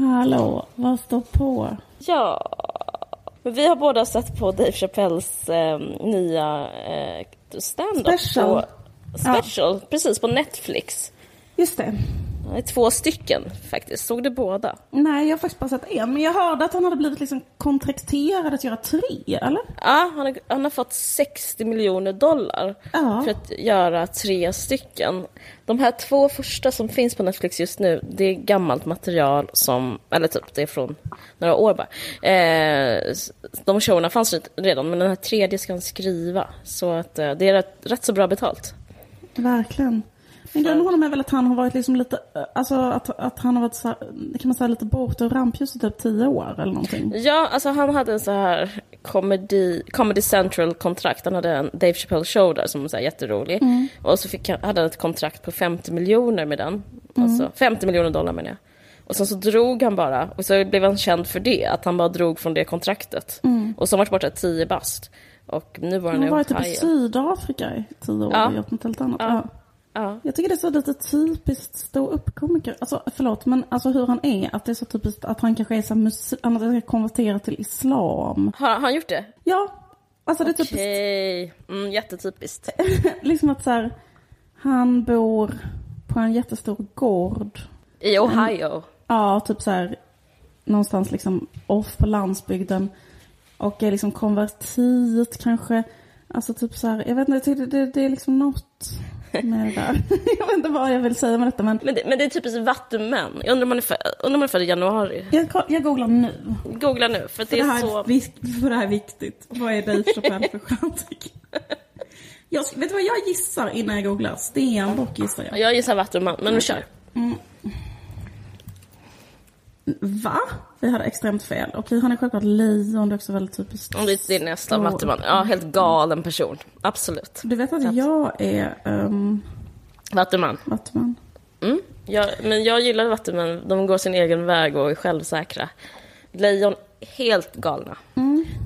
Hallå, vad står på? Ja, men vi har båda sett på Dave Chappelles eh, nya eh, stand-up. Special. På, special, precis, på Netflix. Just det. Är två stycken faktiskt. Såg du båda? Nej, jag har faktiskt bara sett en. Men jag hörde att han hade blivit liksom kontrakterad att göra tre, eller? Ja, han har, han har fått 60 miljoner dollar Ja. för att göra tre stycken. De här två första som finns på Netflix just nu, det är gammalt material som, eller typ det är från några år bara. Eh, de showerna fanns redan, men den här tredje ska han skriva. Så att eh, det är rätt, rätt så bra betalt. Verkligen. Men med honom är väl att han har varit liksom lite, eh, alltså att, att han har varit så här, kan man säga lite borta ur rampljuset typ tio år eller någonting. Ja, alltså han hade en så här comedy, comedy central-kontrakt. Han hade en Dave Chappelle show där som var så här jätterolig. Och så fick han, hade han ett kontrakt på 50 miljoner med den. Alltså 50 miljoner dollar menar jag. Och sen så drog han bara, och så blev han känd för det, att han bara drog från det kontraktet. Och så har han varit borta 10 bast. Och nu var han Han i har varit typ i Ohio. Sydafrika i tio år Ja. och gjort något helt annat. Ja. Ja. Ja. Jag tycker det är så lite typiskt stå upp komiker. Alltså förlåt, men alltså hur han är. Att det är så typiskt att han kanske är så muslim, han ska konvertera till islam. Har, han gjort det? Ja, alltså det är typiskt. Okej, mm, jättetypiskt. liksom att så här, han bor på en jättestor gård. I Ohio. Ja, typ så här någonstans liksom off på landsbygden. Och är liksom konvertit kanske. Alltså typ så här, jag vet inte, tycker det, det är liksom något med det där. jag vet inte vad jag vill säga med detta men Men det, men det är typiskt vattumän. Jag undrar om han är född, undrar om han är född i januari. jag, jag googlar nu. Googla nu, för att För det det, är här, så... för det här är viktigt. Vad är Dave Chappelle för stjärntyp? Jag, vet du vad jag gissar innan jag googlar? Stenbock gissar jag. Jag gissar vattumän, men nu kör. Va? Vi hade extremt fel. Okej, han är självklart lejon. Det är också väldigt typiskt. Det är nästa Stor. vattuman. Ja, helt galen person. Absolut. Du vet att jag är um, Vattuman. vattuman? Mm. Jag, men jag gillar vattumän. De går sin egen väg och är självsäkra. Lejon, helt galna.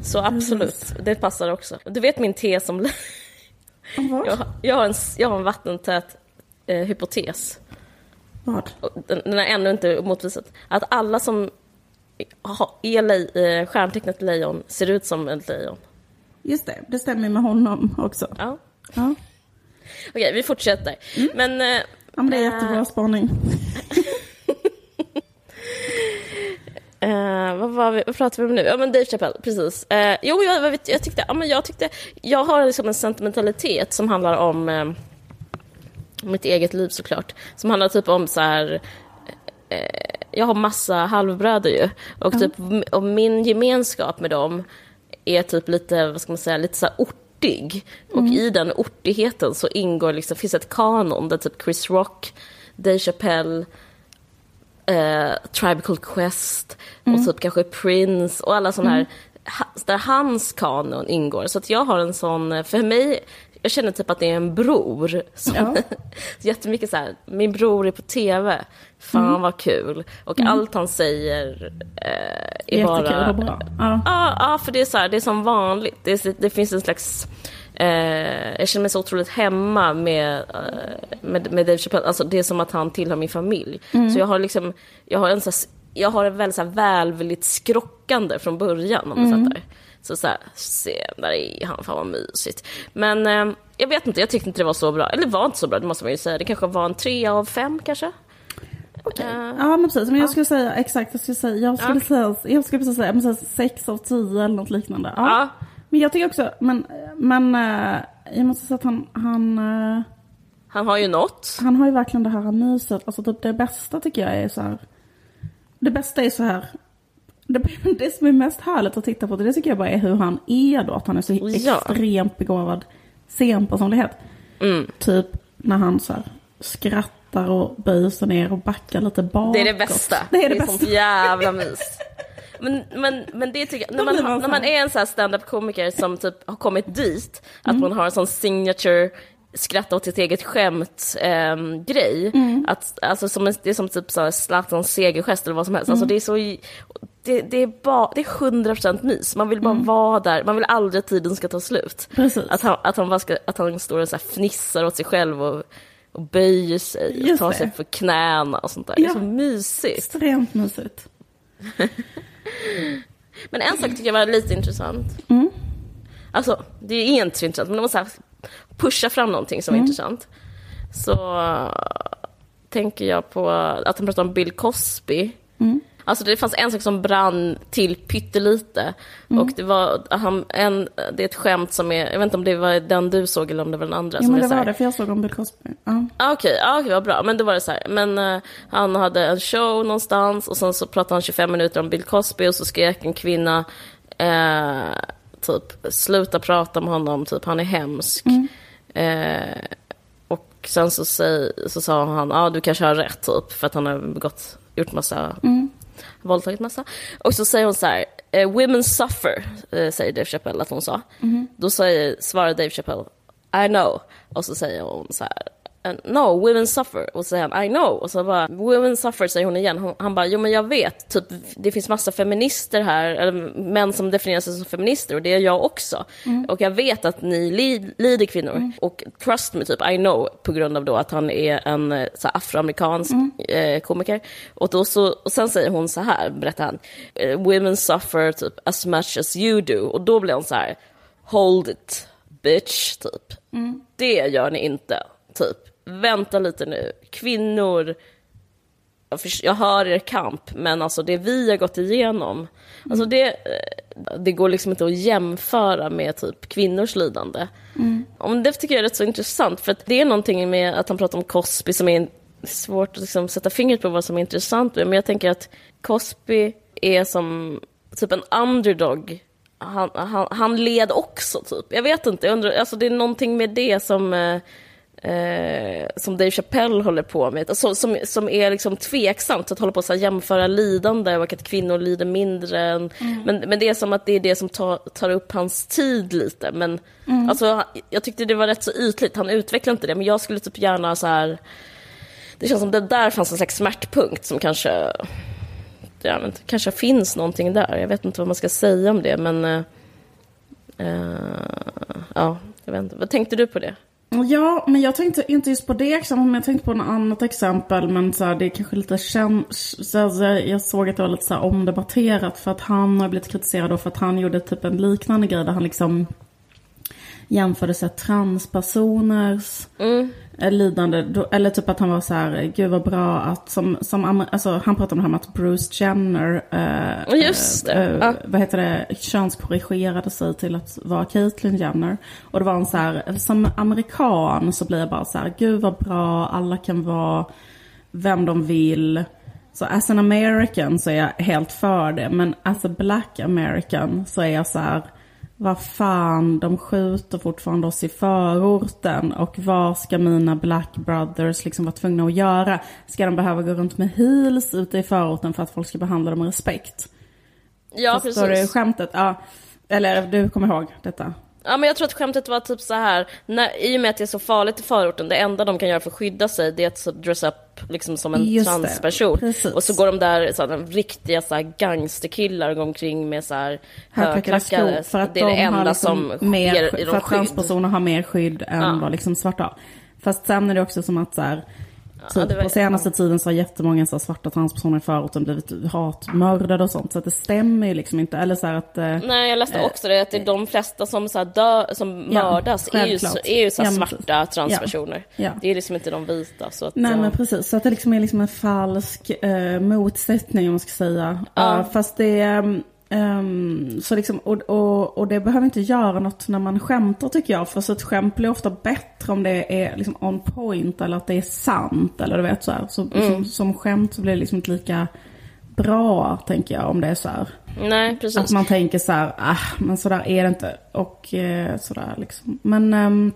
Så absolut, det passar också. Du vet min tes om... Vad? jag, jag, har en, jag har en vattentät eh, hypotes. Vad? Den, är ännu inte motvisad. Att alla som är le, eh, stjärntecknet lejon ser ut som ett lejon. Just det, det stämmer med honom också. Ja. Ja, Okej, vi fortsätter. Men... Eh, ja men det är jättebra spaning. Eh, vad, var vi, vad pratar vi om nu? Ja men Dave Chappelle, precis. Eh, jo, jag, jag, tyckte, ja, men jag tyckte, jag har liksom en sentimentalitet som handlar om eh, mitt eget liv såklart. Som handlar typ om så här, eh, jag har massa halvbröder ju. Och typ och min gemenskap med dem är typ lite, vad ska man säga, lite så här ortig. Och i den ortigheten så ingår liksom, finns ett kanon där typ Chris Rock, Dave Chappelle, eh, Tribal Quest och typ kanske Prince och alla sådana här, ha, där hans kanon ingår. Så att jag har en sån, för mig, jag känner typ att det är en bror. Som, Ja. jättemycket så här, min bror är på TV, fan vad kul. Och allt han säger eh, är Jättekul bara... och bra. Ja. Ja, ja, för det är så här, det är som vanligt. Det, är, det finns en slags... Eh, jag känner mig så otroligt hemma med, eh, med, med Dave Chappelle. Alltså, det är som att han tillhör min familj. Så jag har liksom, jag har en så här, jag har en väldigt så här välvilligt skrockande från början om du fattar. Så såhär, se, där är han, fan vad mysigt. Men eh, jag vet inte, jag tyckte inte det var så bra. Eller det var inte så bra, det måste man ju säga. Det kanske var en tre av fem kanske. Okej. Eh, Ja men precis, men jag skulle säga exakt, jag skulle säga, jag skulle säga, jag skulle precis säga, men här, sex av tio eller något liknande. Ja. Ja. Men jag tycker också, men, men eh, jag måste säga att han, han, eh, han har ju något. han har ju verkligen det här myset, alltså typ det bästa tycker jag är så här. Det bästa är så här. Det, det som är mest härligt att titta på, det tycker jag bara är hur han är då, att han är så Ja. extremt begåvad scenpersonlighet. Mm. Typ när han så här skrattar och böjer sig ner och backar lite bakåt. Det är det bästa. Det är det, det är bästa. sånt jävla mys. Men, men, men det tycker jag, när man, man när man är en sån här stand-up komiker som typ har kommit dit, Mm. att man har en sån signature skratta åt sitt eget skämt ehm, grej. Mm. Att, alltså, som det är som typ Zlatans segergest eller vad som helst. Mm. Alltså, det är så det, det är bara, det är 100% mys. Man vill bara vara där. Man vill aldrig att tiden ska ta slut. Mm. Precis. Att han, att han, ska, att han står och så fnissar åt sig själv och, och böjer sig och Just tar det. sig för knäna och sånt där. Det är Ja. så mysigt. Extremt mysigt. Men en sak tycker jag var lite intressant. Mm. Alltså, det är inte så intressant, men de måste här pusha fram någonting som är Mm. intressant. Så tänker jag på att han pratade om Bill Cosby. Mm. Alltså det fanns en sak som brann till pyttelite. Mm. Och det var han, en, det är ett skämt som är, jag vet inte om det var den du såg eller om det var den andra. Som men det så här- var det, för jag såg om Bill Cosby. Ja. Ah, Okej, ah, okej, vad bra. Men då var det så här. Men eh, han hade en show någonstans och sen så pratade han 25 minuter om Bill Cosby och så skrek en kvinna eh, typ sluta prata med honom, typ han är hemsk. Eh, och sen så, säg, så sa han, ja ah, du kanske har rätt typ för att han har begått, gjort massa, våldtagit massa. Och så säger hon så här, eh, women suffer, eh, säger Dave Chappelle att hon sa. Då säger, svarar Dave Chappelle, I know. Och så säger hon så här, "And no, women suffer. Och så säger han, I know. Och så bara, women suffer, säger hon igen. Hon, han bara, jo men jag vet, typ, det finns massa feminister här, eller män som definierar sig som feminister, och det är jag också. Och jag vet att ni li, lider kvinnor. Och trust me, typ, I know, på grund av då att han är en eh, så afroamerikansk eh, komiker. Och, då så, och sen säger hon så här, berättar han, eh, women suffer typ as much as you do. Och då blir hon så här, hold it bitch, typ. Det gör ni inte, typ. Vänta lite nu. Kvinnor, jag, hör er kamp, men alltså det vi har gått igenom, alltså det, eh, det går liksom inte att jämföra med typ kvinnors lidande. Om det tycker jag är rätt så intressant, för att det är någonting med att han pratar om Cosby som är svårt att liksom sätta fingret på vad som är intressant men jag tänker att Cosby är som typ en underdog han, han, han led också typ. Jag vet inte, jag undrar, alltså det är någonting med det som, eh, som Dave Chappelle håller på med. Alltså, som, som är liksom tveksamt, att hålla på att jämföra lidande och att kvinnor lider mindre. Än, men, men det är som att det är det som tar, tar upp hans tid lite. Men alltså, jag tyckte det var rätt så ytligt, han utvecklar inte det. Men jag skulle typ gärna så här... Det känns som det där fanns en slags smärtpunkt som kanske jag vet inte, kanske finns någonting där. Jag vet inte vad man ska säga om det, men... eh, ja, jag vet inte. Vad tänkte du på det? Ja, men jag tänkte inte just på det exemplet, men jag tänkte på något annat exempel. Men så här, det är kanske lite känt. Så här, jag såg att det var lite så här omdebatterat för att han har blivit kritiserad då för att han gjorde typ en liknande grej där han liksom jämförde så här, transpersoners mm lidande. Då, eller typ att han var så här, gud vad bra att som, som alltså, han pratade om det här med att Bruce Jenner, eh, Just det, eh, ja. vad heter det, könskorrigerade sig till att vara Caitlyn Jenner. Och det var en så här, som amerikan så blir jag bara så här, gud vad bra, alla kan vara vem de vill. Så as an American så är jag helt för det, men as a black American så är jag så här, vad fan, de skjuter fortfarande oss i förorten och vad ska mina black brothers liksom vara tvungna att göra? Ska de behöva gå runt med heels ute i förorten för att folk ska behandla dem med respekt? Ja, Förstår du precis. skämtet? Ja. Eller du kommer ihåg detta? Ja, men jag tror att skämtet var typ så här, när, i och med att det är så farligt i förorten, det enda de kan göra för att skydda sig, det är att dress up liksom som en Just det, transperson. Och så går de där, så här, riktiga så här, gangsterkillar och går omkring med så här Högklackade skor. För att det är det de har enda liksom som mer, ger För att transpersoner har mer skydd än Ja. vad liksom svarta har. Fast sen är det också som att så här, typ det var- på senaste tiden så har jättemånga så svarta transpersoner i förorten blivit hatmördade och sånt. Så att det stämmer ju liksom inte. Eller så att... eh, Nej, jag läste också det, att det är de flesta som, så dö, som Ja, mördas är ju, är ju så Ja, svarta transpersoner. Ja. Det är liksom inte de vita. Så att, Nej ja. men precis, så att det liksom är liksom en falsk eh, motsättning om man ska säga. Ja. Eh, fast det ehm, så liksom, och, och, och det behöver inte göra något när man skämtar tycker jag. För så ett skämt blir ofta bättre om det är liksom on point eller att det är sant. Eller du vet så här. Så, Mm. som, som skämt så blir det liksom inte lika bra tänker jag om det är så här. Nej, precis. Att man tänker så här, ah, men så där är det inte. Och eh, sådär liksom. Men... men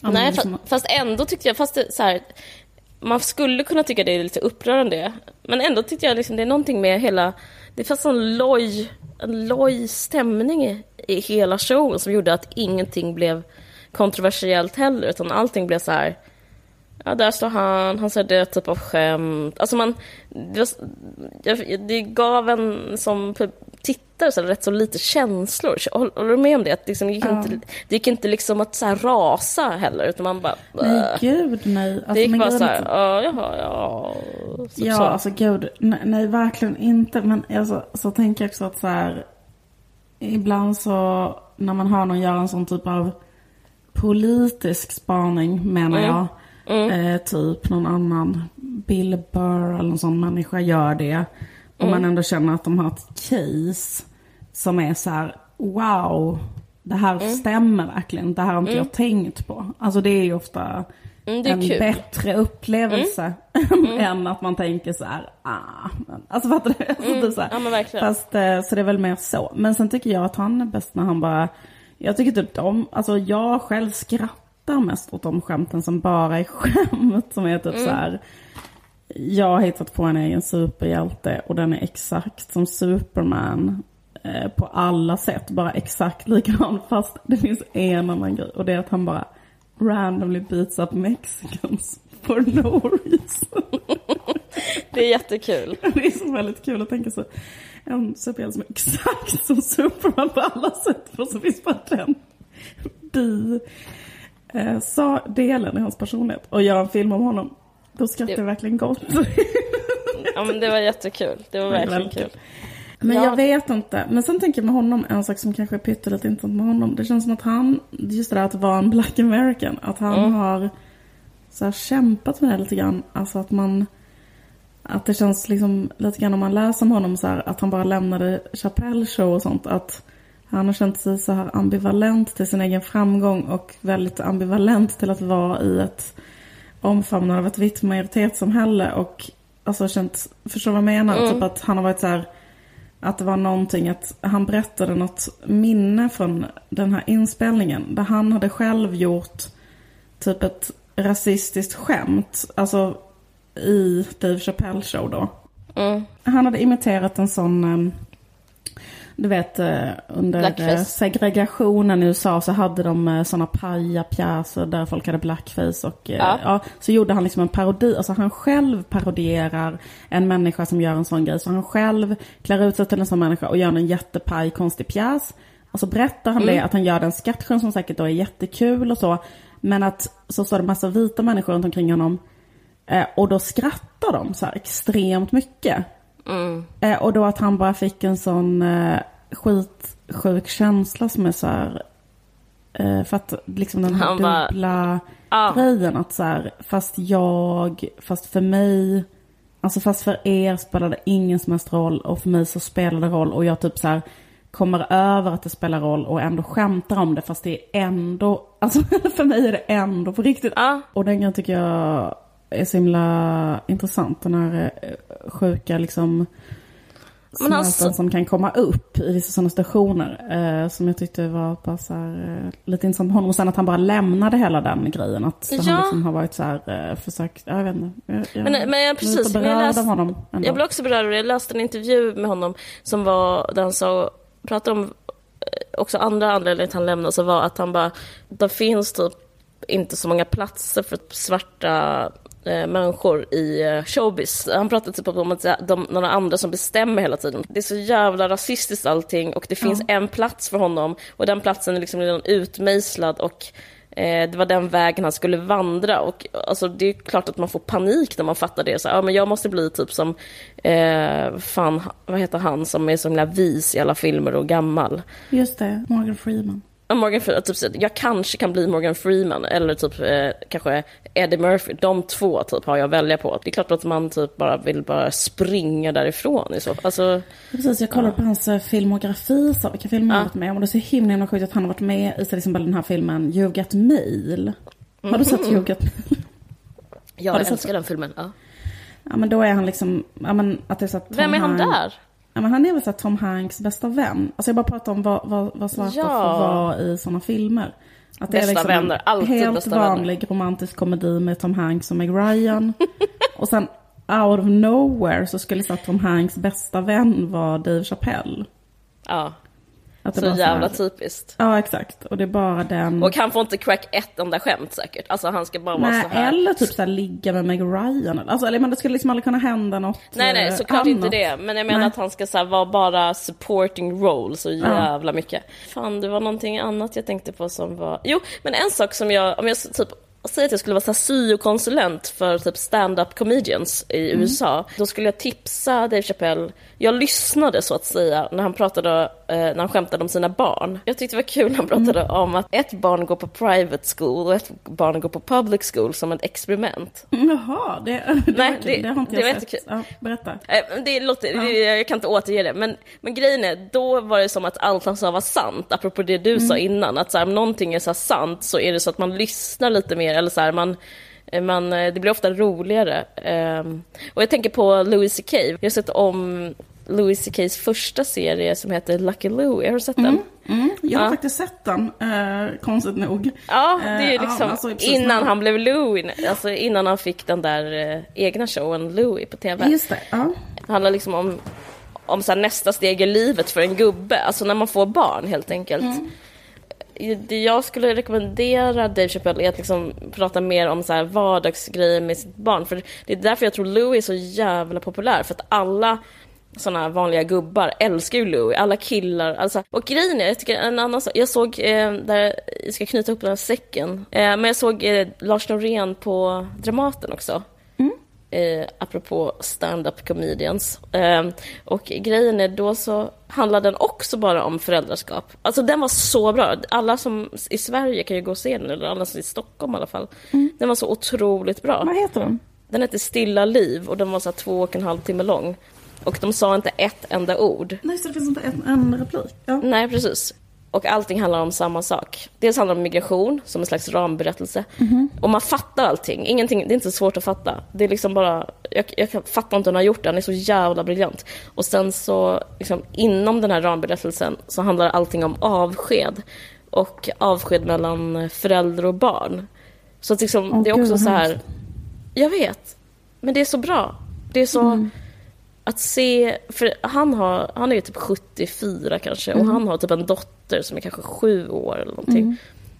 Nej, liksom, fast, fast ändå tyckte jag, fast det, så här, man skulle kunna tycka det är lite upprörande. Men ändå tyckte jag liksom det är någonting med hela... Det fanns en loj, en loj stämning i, hela showen som gjorde att ingenting blev kontroversiellt heller, utan allting blev så här... Ja, där står han, han säger det typ av skämt. Alltså man... Det, var, det gav en som tittare så rätt så lite känslor. Håller du med om det? Att liksom, det, gick ja. inte, det gick inte liksom att så här rasa heller, utan man bara... Nej, gud nej. Alltså, det gick bara så här, ja, jaha, ja. Typ ja, så. alltså gud, nej, nej, verkligen inte. Men alltså, så tänker jag också att så här, ibland så när man hör någon göra en sån typ av politisk spaning, menar mm. jag. Mm. Eh, typ någon annan Bill Burr eller någon sån människa gör det. Och mm. man ändå känner att de har ett case som är så här, wow, det här mm. stämmer verkligen. Det här har inte mm. jag tänkt på. Alltså det är ju ofta mm, är en kul. bättre upplevelse mm. än att man tänker så här, ah. Alltså fattar du? Alltså, mm. så här. Ja, men. Fast eh, så det är väl mer så. Men sen tycker jag att han är bäst när han bara, jag tycker typ de, alltså jag själv skrattar mest åt de skämten som bara är skämt. Som är typ mm. så här, jag har hittat på en egen superhjälte och den är exakt som Superman. Eh, på alla sätt, bara exakt likadan. Fast det finns en annan grej och det är att han bara randomly beats up mexicans for no reason. det är jättekul. Det är så väldigt kul att tänka så. En superhjälte som är exakt som Superman på alla sätt. För så finns bara den bi eh, sa delen i hans personlighet. Och göra en film om honom. Då skrattar jag verkligen gott. ja men det var jättekul. Det var verkligen kul. Men ja. jag vet inte. Men sen tänker jag med honom, en sak som kanske är pyttelite intressant med honom. Det känns som att han, just det där att vara en black american, att han mm. har så här, kämpat med det lite grann. Alltså att man, att det känns liksom lite grann om man läser om honom så här, att han bara lämnade Chappelle show och sånt. Att han har känt sig så här ambivalent till sin egen framgång och väldigt ambivalent till att vara i ett omfamnad av ett vitt majoritetssamhälle och alltså känt, förstår vad jag menar? Mm. Typ att han har varit så här, att det var någonting att han berättade något minne från den här inspelningen där han hade själv gjort typ ett rasistiskt skämt, alltså i Dave Chappelle show då. Mm. Han hade imiterat en sån ehm, du vet eh, under blackface. Eh, segregationen i USA så hade de eh, sådana pajapjäser där folk hade blackface och ja. ja. så gjorde han liksom en parodi, alltså han själv parodierar en människa som gör en sån grej. Så han själv klär ut sig till en sån människa och gör en jättepaj konstig pjäs. Och så berättar han mm. det, att han gör den sketchen som säkert då är jättekul och så. Men att så står det massa vita människor runt omkring honom. och då skrattar de så extremt mycket. Mm. Och då att han bara fick en sån skitsjuk känsla som är så här, eh, för att liksom den här han dubbla bara, grejen att så här, fast jag, fast för mig, alltså fast för er spelar det ingen som helst roll och för mig så spelar det roll och jag typ så här kommer över att det spelar roll och ändå skämtar om det fast det är ändå, alltså för mig är det ändå på riktigt. Ja. Och den grejen tycker jag är så himla intressant. Den här eh, sjuka liksom smälten alltså... som kan komma upp i vissa sådana stationer. Eh, som jag tyckte var bara så här, eh, lite intressant med honom. Och sen att han bara lämnade hela den grejen. Att ja. han liksom har varit så här, eh, försökt, jag vet inte. Jag, jag, men, men jag, precis, men jag, läst, jag blev också berörd av det. Jag läste en intervju med honom som var, där han sa, pratade om eh, också andra anledningar till att han lämnade, så var att han bara, det finns typ inte så många platser för svarta eh, människor i eh, showbiz. Han pratade typ om att de, några andra som bestämmer hela tiden. Det är så jävla rasistiskt allting och det finns ja. en plats för honom och den platsen är liksom redan utmejslad och eh, det var den vägen han skulle vandra och alltså, det är klart att man får panik när man fattar det. Så, ja, men jag måste bli typ som, eh, fan, vad heter han som är så himla vis i alla filmer och gammal? Just det, Morgan Freeman. Morgan Freeman, typ, jag kanske kan bli Morgan Freeman eller typ eh, kanske Eddie Murphy. De två typ har jag att välja på. Det är klart att man typ bara vill bara springa därifrån i så alltså, Precis, jag kollade ja. på hans eh, filmografi, så vilka filmer han varit med om. Och det är så himla, himla sjukt att han har varit med i till exempel den här filmen You Got Mail. Har du sett You Got Mail? Ja, jag älskar den filmen. Ja. ja, men då är han liksom, ja men att det är så att Vem är han där? Ja, men han är väl så Tom Hanks bästa vän. Alltså jag bara pratar om vad, vad, vad svarta ja. får vara i sådana filmer. Att det är Bästa liksom vänner, alltid helt bästa vänner. vanlig romantisk komedi med Tom Hanks och Meg Ryan. och sen out of nowhere så skulle så Tom Hanks bästa vän vara Dave Chappelle. Ja, Att så jävla här- typiskt. Ja, exakt. Och det är bara den... Och han får inte crack ett enda skämt säkert. Alltså han ska bara vara Nej, så här. eller typ så här ligga med Meg Ryan. Alltså, eller men det skulle liksom aldrig kunna hända något Nej nej eh, såklart annat. inte det. Men jag menar Nej. att han ska så här, vara bara supporting role så jävla mycket. Fan det var någonting annat jag tänkte på som var... Jo men en sak som jag, om jag typ Säg att jag skulle vara så syokonsulent för typ stand-up comedians i Mm. USA. Då skulle jag tipsa Dave Chappelle. Jag lyssnade så att säga när han pratade, eh, när han skämtade om sina barn. Jag tyckte det var kul när han pratade Mm. om att ett barn går på private school och ett barn går på public school som ett experiment. Jaha, det, det, Nej, det- det har inte jag sett. Ja, berätta. Eh, Det låter, det, jag kan inte återge det, men, men grejen är, då var det som att allt han sa var sant, apropå det du sa innan, att så här, om någonting är så sant så är det så att man lyssnar lite mer, eller så här, man, eh, man, eh, det blir ofta roligare. Ehm, och jag tänker på Louis CK, jag har sett om Louis CKs första serie som heter Lucky Louie, har du sett den? Mm, jag har Ja. faktiskt sett den, eh, konstigt nog. Ja, det är Eh, ju liksom alltså, precis innan när- han blev Louis, alltså innan han fick den där eh, egna showen Louis på TV. Just det, ja. Det handlar liksom om, om så nästa steg i livet för en gubbe, alltså när man får barn helt enkelt. Det jag skulle rekommendera Dave Chappelle är att liksom prata mer om så här vardagsgrejer med sitt barn. För det är därför jag tror Louis är så jävla populär. För att alla sådana här vanliga gubbar älskar ju Louis. Alla killar. Alltså. Och grejen är, jag tycker en annan sak. Jag såg, eh, där, jag ska knyta ihop den här säcken. Eh, men jag såg eh, Lars Norén på Dramaten också eh, apropå stand-up comedians. Eh, och grejen är då så handlar den också bara om föräldraskap. Alltså den var så bra. Alla som i Sverige kan ju gå och se den, eller alla som i Stockholm i alla fall. Den var så otroligt bra. Vad heter den? Den hette Stilla liv och den var så två och en halv timme lång. Och de sa inte ett enda ord. Nej, så det finns inte en, en replik. Ja. Nej, precis. Och allting handlar om samma sak. Dels handlar det om migration, som en slags ramberättelse. Och man fattar allting. Ingenting, det är inte svårt att fatta. Det är liksom bara... Jag, jag fattar inte hur han har gjort det. Han är så jävla briljant. Och sen så, liksom, inom den här ramberättelsen så handlar allting om avsked. Och avsked mellan förälder och barn. Så att liksom, Åh, det är också vad så här... Jag vet. Men det är så bra. Det är så... Mm. Att se, för han, har, han är ju typ 74 kanske och han har typ en dotter som är kanske sju år eller någonting.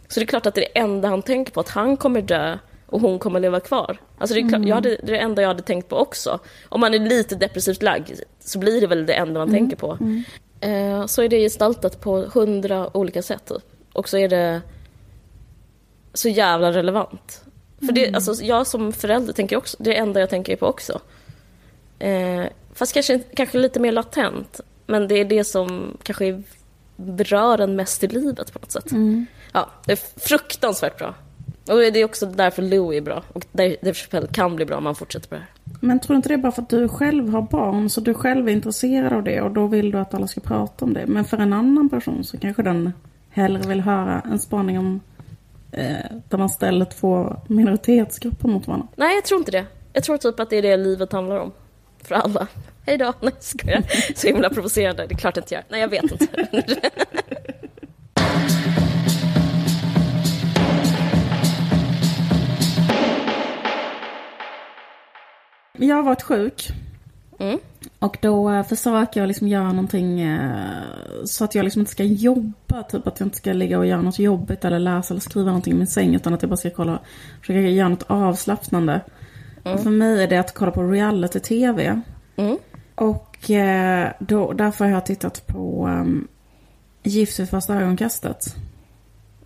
Så det är klart att det är det enda han tänker på, att han kommer dö och hon kommer leva kvar. Alltså det är, klart, jag hade, det är det enda jag hade tänkt på också. Om man är lite depressivt lagd så blir det väl det enda man tänker på. Eh, så är det gestaltat på hundra olika sätt. Typ. Och så är det så jävla relevant. För det, alltså, jag som förälder tänker också, det är det enda jag tänker på också. Eh, fast kanske, kanske lite mer latent. Men det är det som kanske berör en mest i livet på något sätt. Ja, det är fruktansvärt bra. Och det är också därför Louis är bra. Och Dave Chappelle kan bli bra om man fortsätter på det här. Men tror du inte det är bara för att du själv har barn så du själv är intresserad av det och då vill du att alla ska prata om det. Men för en annan person så kanske den hellre vill höra en spaning om eh, där man ställer två minoritetsgrupper mot varandra. Nej, jag tror inte det. Jag tror typ att det är det livet handlar om. För alla. Hej då. Nej, ska jag. Så himla provocerande. Det är klart inte jag Nej, jag vet inte. Jag har varit sjuk. Mm. Och då försöker jag liksom göra någonting eh, så att jag liksom inte ska jobba. Typ att jag inte ska ligga och göra något jobbigt eller läsa eller skriva någonting i min säng. Utan att jag bara ska kolla, försöka göra något avslappnande. Och för mig är det att kolla på reality-tv. Mm. Och eh, då, därför har jag tittat på um, Gift vid första ögonkastet.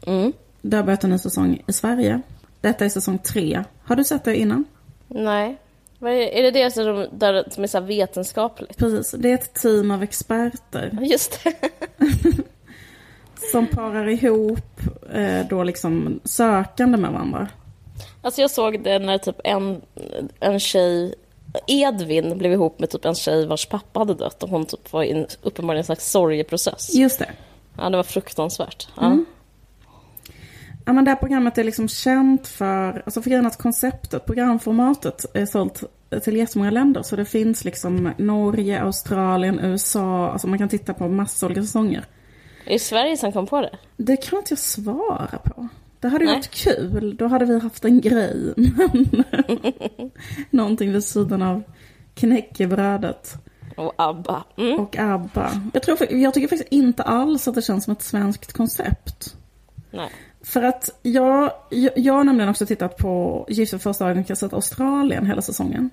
Mm. Det har börjat en ny säsong i Sverige. Detta är säsong tre. Har du sett det innan? Nej. Är, är det det som, där, som är så vetenskapligt? Precis, det är ett team av experter Just det. som parar ihop eh, då liksom sökande med varandra. Alltså jag såg det när typ en, en tjej, Edvin blev ihop med typ en tjej vars pappa hade dött och hon typ var i en, uppenbarligen en slags sorgeprocess. Just det. Ja, det var fruktansvärt. Ja. Ja, men det här programmet är liksom känt för, alltså för grejen att konceptet, programformatet är sålt till jättemånga länder. Så det finns liksom Norge, Australien, USA, alltså man kan titta på massor olika säsonger. Är det Sverige som kom på det? Det kan inte jag svara på. Det hade ju varit kul. Då hade vi haft en grej. Någonting vid sidan av knäckebrödet Och ABBA. Mm. och ABBA. Jag, tror, jag tycker faktiskt inte alls att det känns som ett svenskt koncept. Nej. För att jag, jag, jag har nämligen också tittat på Gift vid första ögonkastet Australien hela säsongen.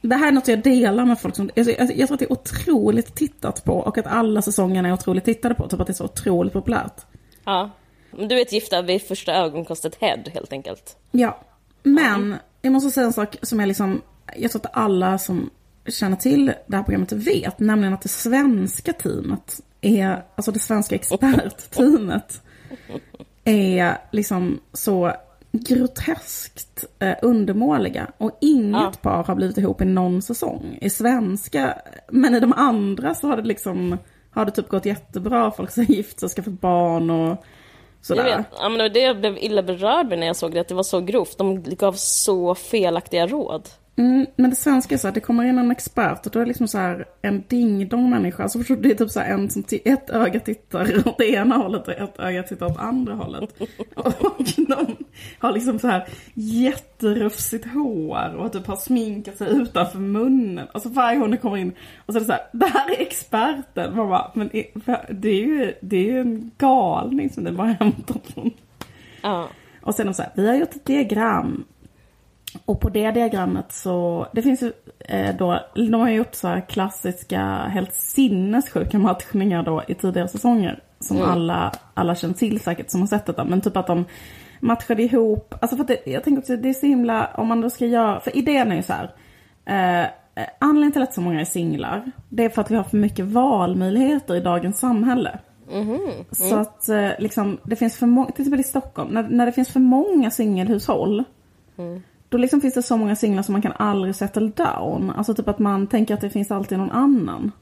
Det här är något jag delar med folk som, alltså, jag, jag tror att det är otroligt tittat på och att alla säsongerna är otroligt tittade på. Typ att det är så otroligt populärt. Ja. Du vet gifta vid första ögonkastet head helt enkelt. Ja, men jag måste säga en sak som är liksom, jag tror att alla som känner till det här programmet vet, nämligen att det svenska teamet är, alltså det svenska expertteamet är liksom så groteskt eh, undermåliga och inget Ja. par har blivit ihop i någon säsong. I svenska, men i de andra så har det liksom, har det typ gått jättebra, folk som har gift sig och skaffat barn och sådär. Jag vet, ja, men det jag blev illa berörd med när jag såg det, att det var så grovt. De gav så felaktiga råd. Mm, men det svenska är så att det kommer in en expert och då är det liksom så här en ding-dong människa. Alltså förstår det är typ så här en som ti- ett öga tittar åt det ena hållet och ett öga tittar åt andra hållet. Och de har liksom så här jätterufsigt hår och typ har sminkat sig utanför munnen. Alltså varje gång det kommer in och så är det så här, det här är experten. Man bara, men det är ju, det är ju en galning som ni bara hämtat från Ja. och sen de så här, vi har gjort ett diagram. Och på det diagrammet så, det finns ju eh, då, de har ju gjort så här klassiska, helt sinnessjuka matchningar då i tidigare säsonger. Som alla, alla känner till säkert som har sett detta. Men typ att de matchade ihop, alltså för att det, jag tänker också det är så himla, om man då ska göra, för idén är ju så här. Eh, eh, anledningen till att så många är singlar, det är för att vi har för mycket valmöjligheter i dagens samhälle. Så att eh, liksom, det finns för många, till exempel i Stockholm, när, när det finns för många singelhushåll. Då liksom finns det så många singlar som man kan aldrig settle down. Alltså typ att man tänker att det finns alltid någon annan.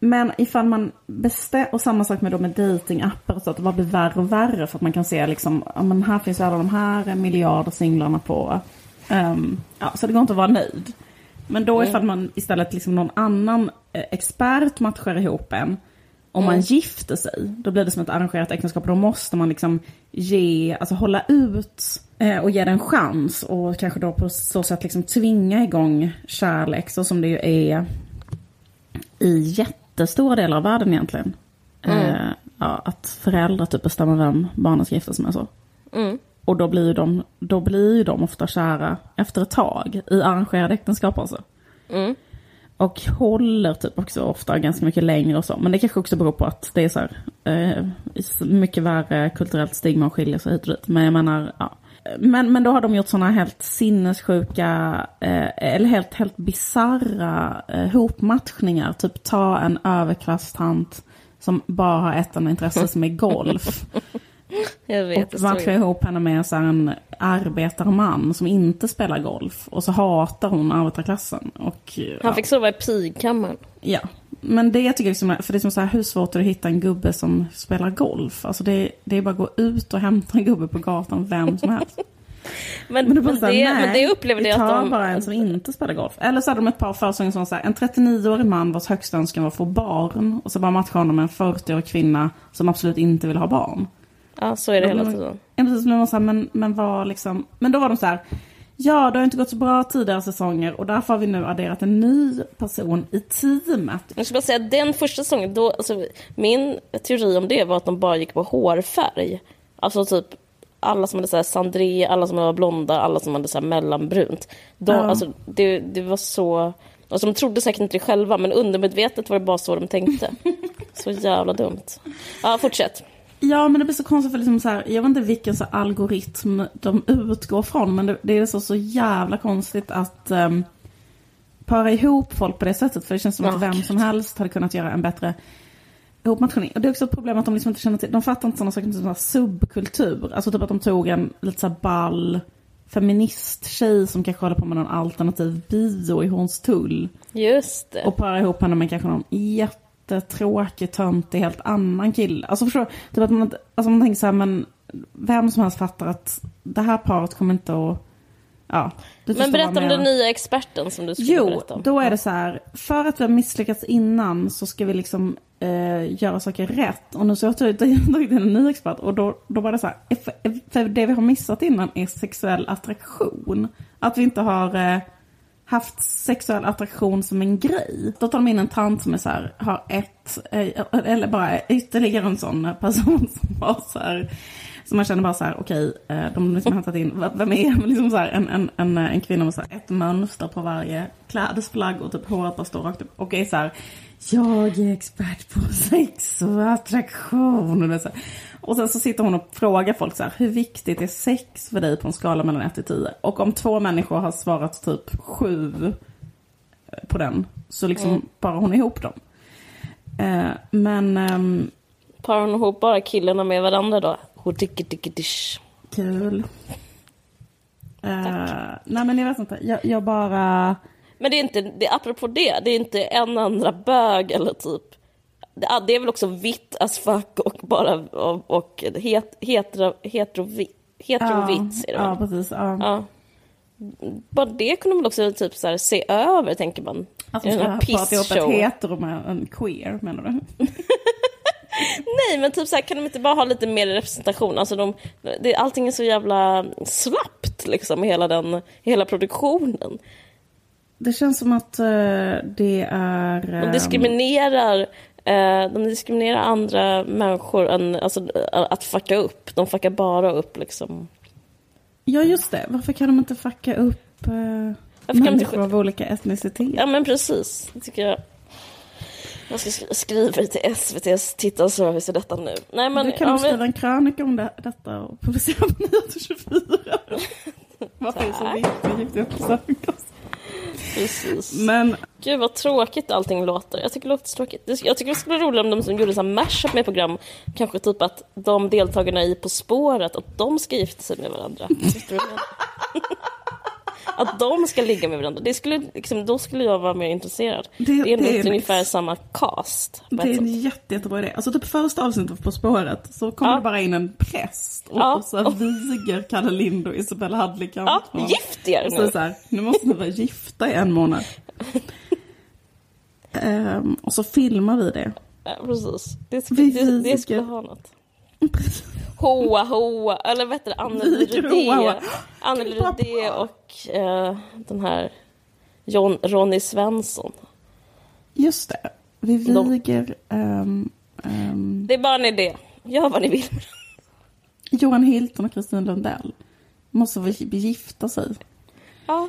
Men ifall man bestämmer, och samma sak med, då med datingappar så att det bara blir värre och värre för att man kan se liksom, ja men här finns alla de här miljarder singlarna på. Ehm, ja, så det går inte att vara nöjd. Men då ifall man istället liksom någon annan eh, expert matchar ihop en om man gifter sig, då blir det som ett arrangerat äktenskap. Då måste man liksom ge, alltså hålla ut och ge den en chans. Och kanske då på så sätt liksom tvinga igång kärlek, så som det ju är i jättestora delar av världen egentligen. Eh, ja, att föräldrar typ bestämmer vem barnen ska gifta sig med så. Mm. Och då blir, ju de, då blir ju de ofta kära efter ett tag i arrangerade äktenskap alltså. Mm. Och håller typ också ofta ganska mycket längre och så. Men det kanske också beror på att det är så här, eh, mycket värre kulturellt stigma och skiljer sig hit och dit. Men jag menar, ja. Men, men då har de gjort sådana helt sinnessjuka, eh, eller helt, helt bisarra eh, hopmatchningar. Typ ta en överklasstant som bara har ett enda intresse som är golf. Jag vet, Och matcha ihop henne med så en arbetarman som inte spelar golf. Och så hatar hon arbetarklassen. Och, ja. Han fick sova i pigkammaren. Ja, men det tycker jag liksom, är- för det är som så här, hur svårt är det att hitta en gubbe som spelar golf? Alltså det, det är bara att gå ut och hämta en gubbe på gatan, vem som helst. Men, Men, men, bara det, här, men det upplevde vi jag att de... bara en som inte spelar golf. Eller så hade de ett par försånger som var så här, en 39-årig man vars högsta önskan var att få barn. Och så bara matcha honom med en 40-årig kvinna som absolut inte vill ha barn. Ja, så är det hela tiden. Ja, precis, men, så här, men, men, vad liksom, men då var de så här, ja det har inte gått så bra tidigare säsonger och därför har vi nu adderat en ny person i teamet. Jag ska bara säga den första säsongen, då, alltså, min teori om det var att de bara gick på hårfärg. Alltså typ alla som hade så här sandré, alla som var blonda, alla som hade så här mellanbrunt. De, Ja. alltså, det, det var så... Alltså, de trodde säkert inte det själva, men undermedvetet var det bara så de tänkte. Så jävla dumt. Ja, fortsätt. Ja men det blir så konstigt för liksom så här, jag vet inte vilken så algoritm de utgår från men det, det är så, så jävla konstigt att um, para ihop folk på det sättet för det känns som Ja, att vem gud. som helst hade kunnat göra en bättre ihopmatchning. Och det är också ett problem att de liksom inte känner till, de fattar inte sådana saker som subkultur. Alltså typ att de tog en lite så här ball feministtjej som kanske håller på med någon alternativ bio i Hornstull. Just det. Och para ihop henne med kanske någon jättetråkig, töntig, helt annan kille. Alltså förstår du? Typ att man, alltså man tänker så här, men vem som helst fattar att det här paret kommer inte att Ja, Men berätta om den nya experten som du skulle Jo, berätta om. då är det så här. För att vi har misslyckats innan så ska vi liksom eh, göra saker rätt. Och nu så har jag tagit in en ny expert. Och då, då var det så här. För, för det vi har missat innan är sexuell attraktion. Att vi inte har eh, haft sexuell attraktion som en grej. Då tar de in en tant som är så här, har ett, eh, eller bara ytterligare en sån person som har så här, som man känner bara så här, okej, okay, de har liksom hämtat in, vem är liksom så här, en, en, en, en kvinna med så här, ett mönster på varje klädesplagg och typ håret bara står rakt upp. Och är så här, jag är expert på sex och attraktion. Och, det så och sen så sitter hon och frågar folk så här, hur viktigt är sex för dig på en skala mellan 1 till 10? Och om två människor har svarat typ 7 på den, så liksom parar hon ihop dem. Eh, men ehm, Parar hon ihop bara killarna med varandra då? Hodickidickedish. kul. Eh, nej men jag vet inte, jag, jag bara... Men det är inte, det, apropå det, det är inte en andra bög eller typ det, det är väl också vitt as fuck och bara och, och het, hetero, heterovitt heterovitt är det ja, precis. Ja. Ja. Bara det kunde man också typ så här, se över, tänker man. Här ska prata ihop ett hetero med en queer, menar du? Nej, men typ så här, kan de inte bara ha lite mer representation? Alltså de, det, allting är så jävla slappt, liksom, hela den, hela produktionen. Det känns som att eh, det är... De diskriminerar, eh, de diskriminerar andra människor än, alltså, eh, att fucka upp. De fuckar bara upp liksom. Ja, just det. Varför kan de inte fucka upp eh, inte människor sk- av olika etnicitet? Ja men precis, det tycker jag. Jag ska sk- skriva till SVTs tittarservice i detta nu. Nej men, du kan ja, du skriva men en krönika om det, detta och publicera på 924. Varför är det så viktigt? Gick det upp så högt? Precis. Men Gud vad tråkigt allting låter. Jag tycker det låter tråkigt. Jag tycker det skulle vara roligt om de som gjorde så här mashup med program, kanske typ att de deltagarna i På spåret, att de ska gifta sig med varandra. Att de ska ligga med varandra. Det skulle, liksom, då skulle jag vara mer intresserad. Det- Det, är det är nice. ungefär samma cast. det är en jätte, jättebra idé. Alltså typ första avsnittet På spåret så kommer Ja. det bara in en präst och, Ja. och så viger Kalle Lind och Isabella Hadley Ja, gift er nu! så här, nu måste ni vara gifta i en månad. Ehm, och så filmar vi det. Ja, precis. Det, Vi skulle, det, det skulle ha något. Hoa hoa, eller vad heter det? Anneli. Rydé. Anneli och eh, den här John, Ronny Svensson. Just det. Vi De- viger ehm, ehm, Det är bara en idé. Gör vad ni vill. Johan Hilton och Kristin Lundell. Måste vi gifta sig. Ja.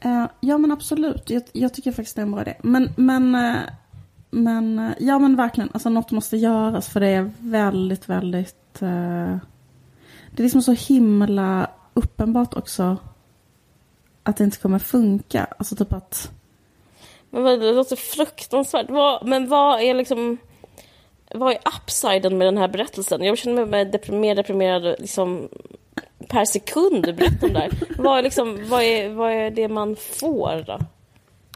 Eh, ja men absolut, jag, jag tycker faktiskt det är en bra idé. Men, men, eh, men eh, ja men verkligen, alltså något måste göras för det är väldigt, väldigt... eh, det är liksom så himla uppenbart också att det inte kommer funka. Alltså typ att... Men det låter fruktansvärt. Vad, men vad är liksom... Vad är upsiden med den här berättelsen? Jag känner mig deprim- mer deprimerad liksom, per sekund du berättar om det här. Vad är, liksom, vad, är, vad är det man får då?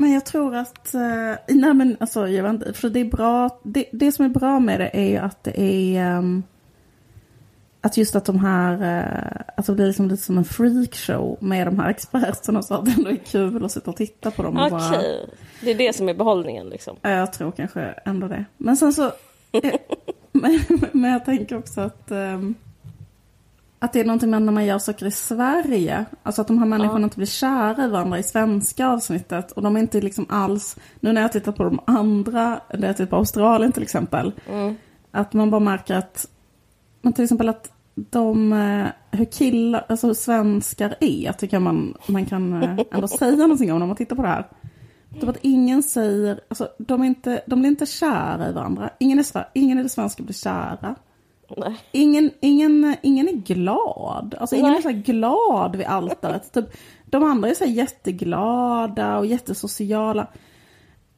Men jag tror att, eh, nej men alltså jag vet inte, för det är bra, det, det som är bra med det är ju att det är, ehm, att just att de här, uh, att det blir liksom lite som en freakshow med de här experterna så att det ändå är kul att sitta och titta på dem Okej, bara, det är det som är behållningen liksom. ja, jag tror kanske ändå det. Men sen så, eh, men, men jag tänker också att, ehm, att det är någonting med när man gör saker i Sverige. Alltså att de här människorna inte blir kära i varandra i svenska avsnittet. Och de är inte liksom alls, nu när jag tittar på de andra, när jag tittar på Australien till exempel. Att man bara märker att, men till exempel att de, eh, hur killar, alltså hur svenskar är, tycker jag man, man kan eh, ändå säga någonting om när man tittar på det här. Typ att ingen säger, alltså de, är inte, de blir inte kära i varandra. Ingen Sver- ingen i det svenska blir kära. Nej. Ingen, ingen, ingen är glad. Alltså ingen Nej. är så här glad vid altaret. typ, de andra är så jätteglada och jättesociala.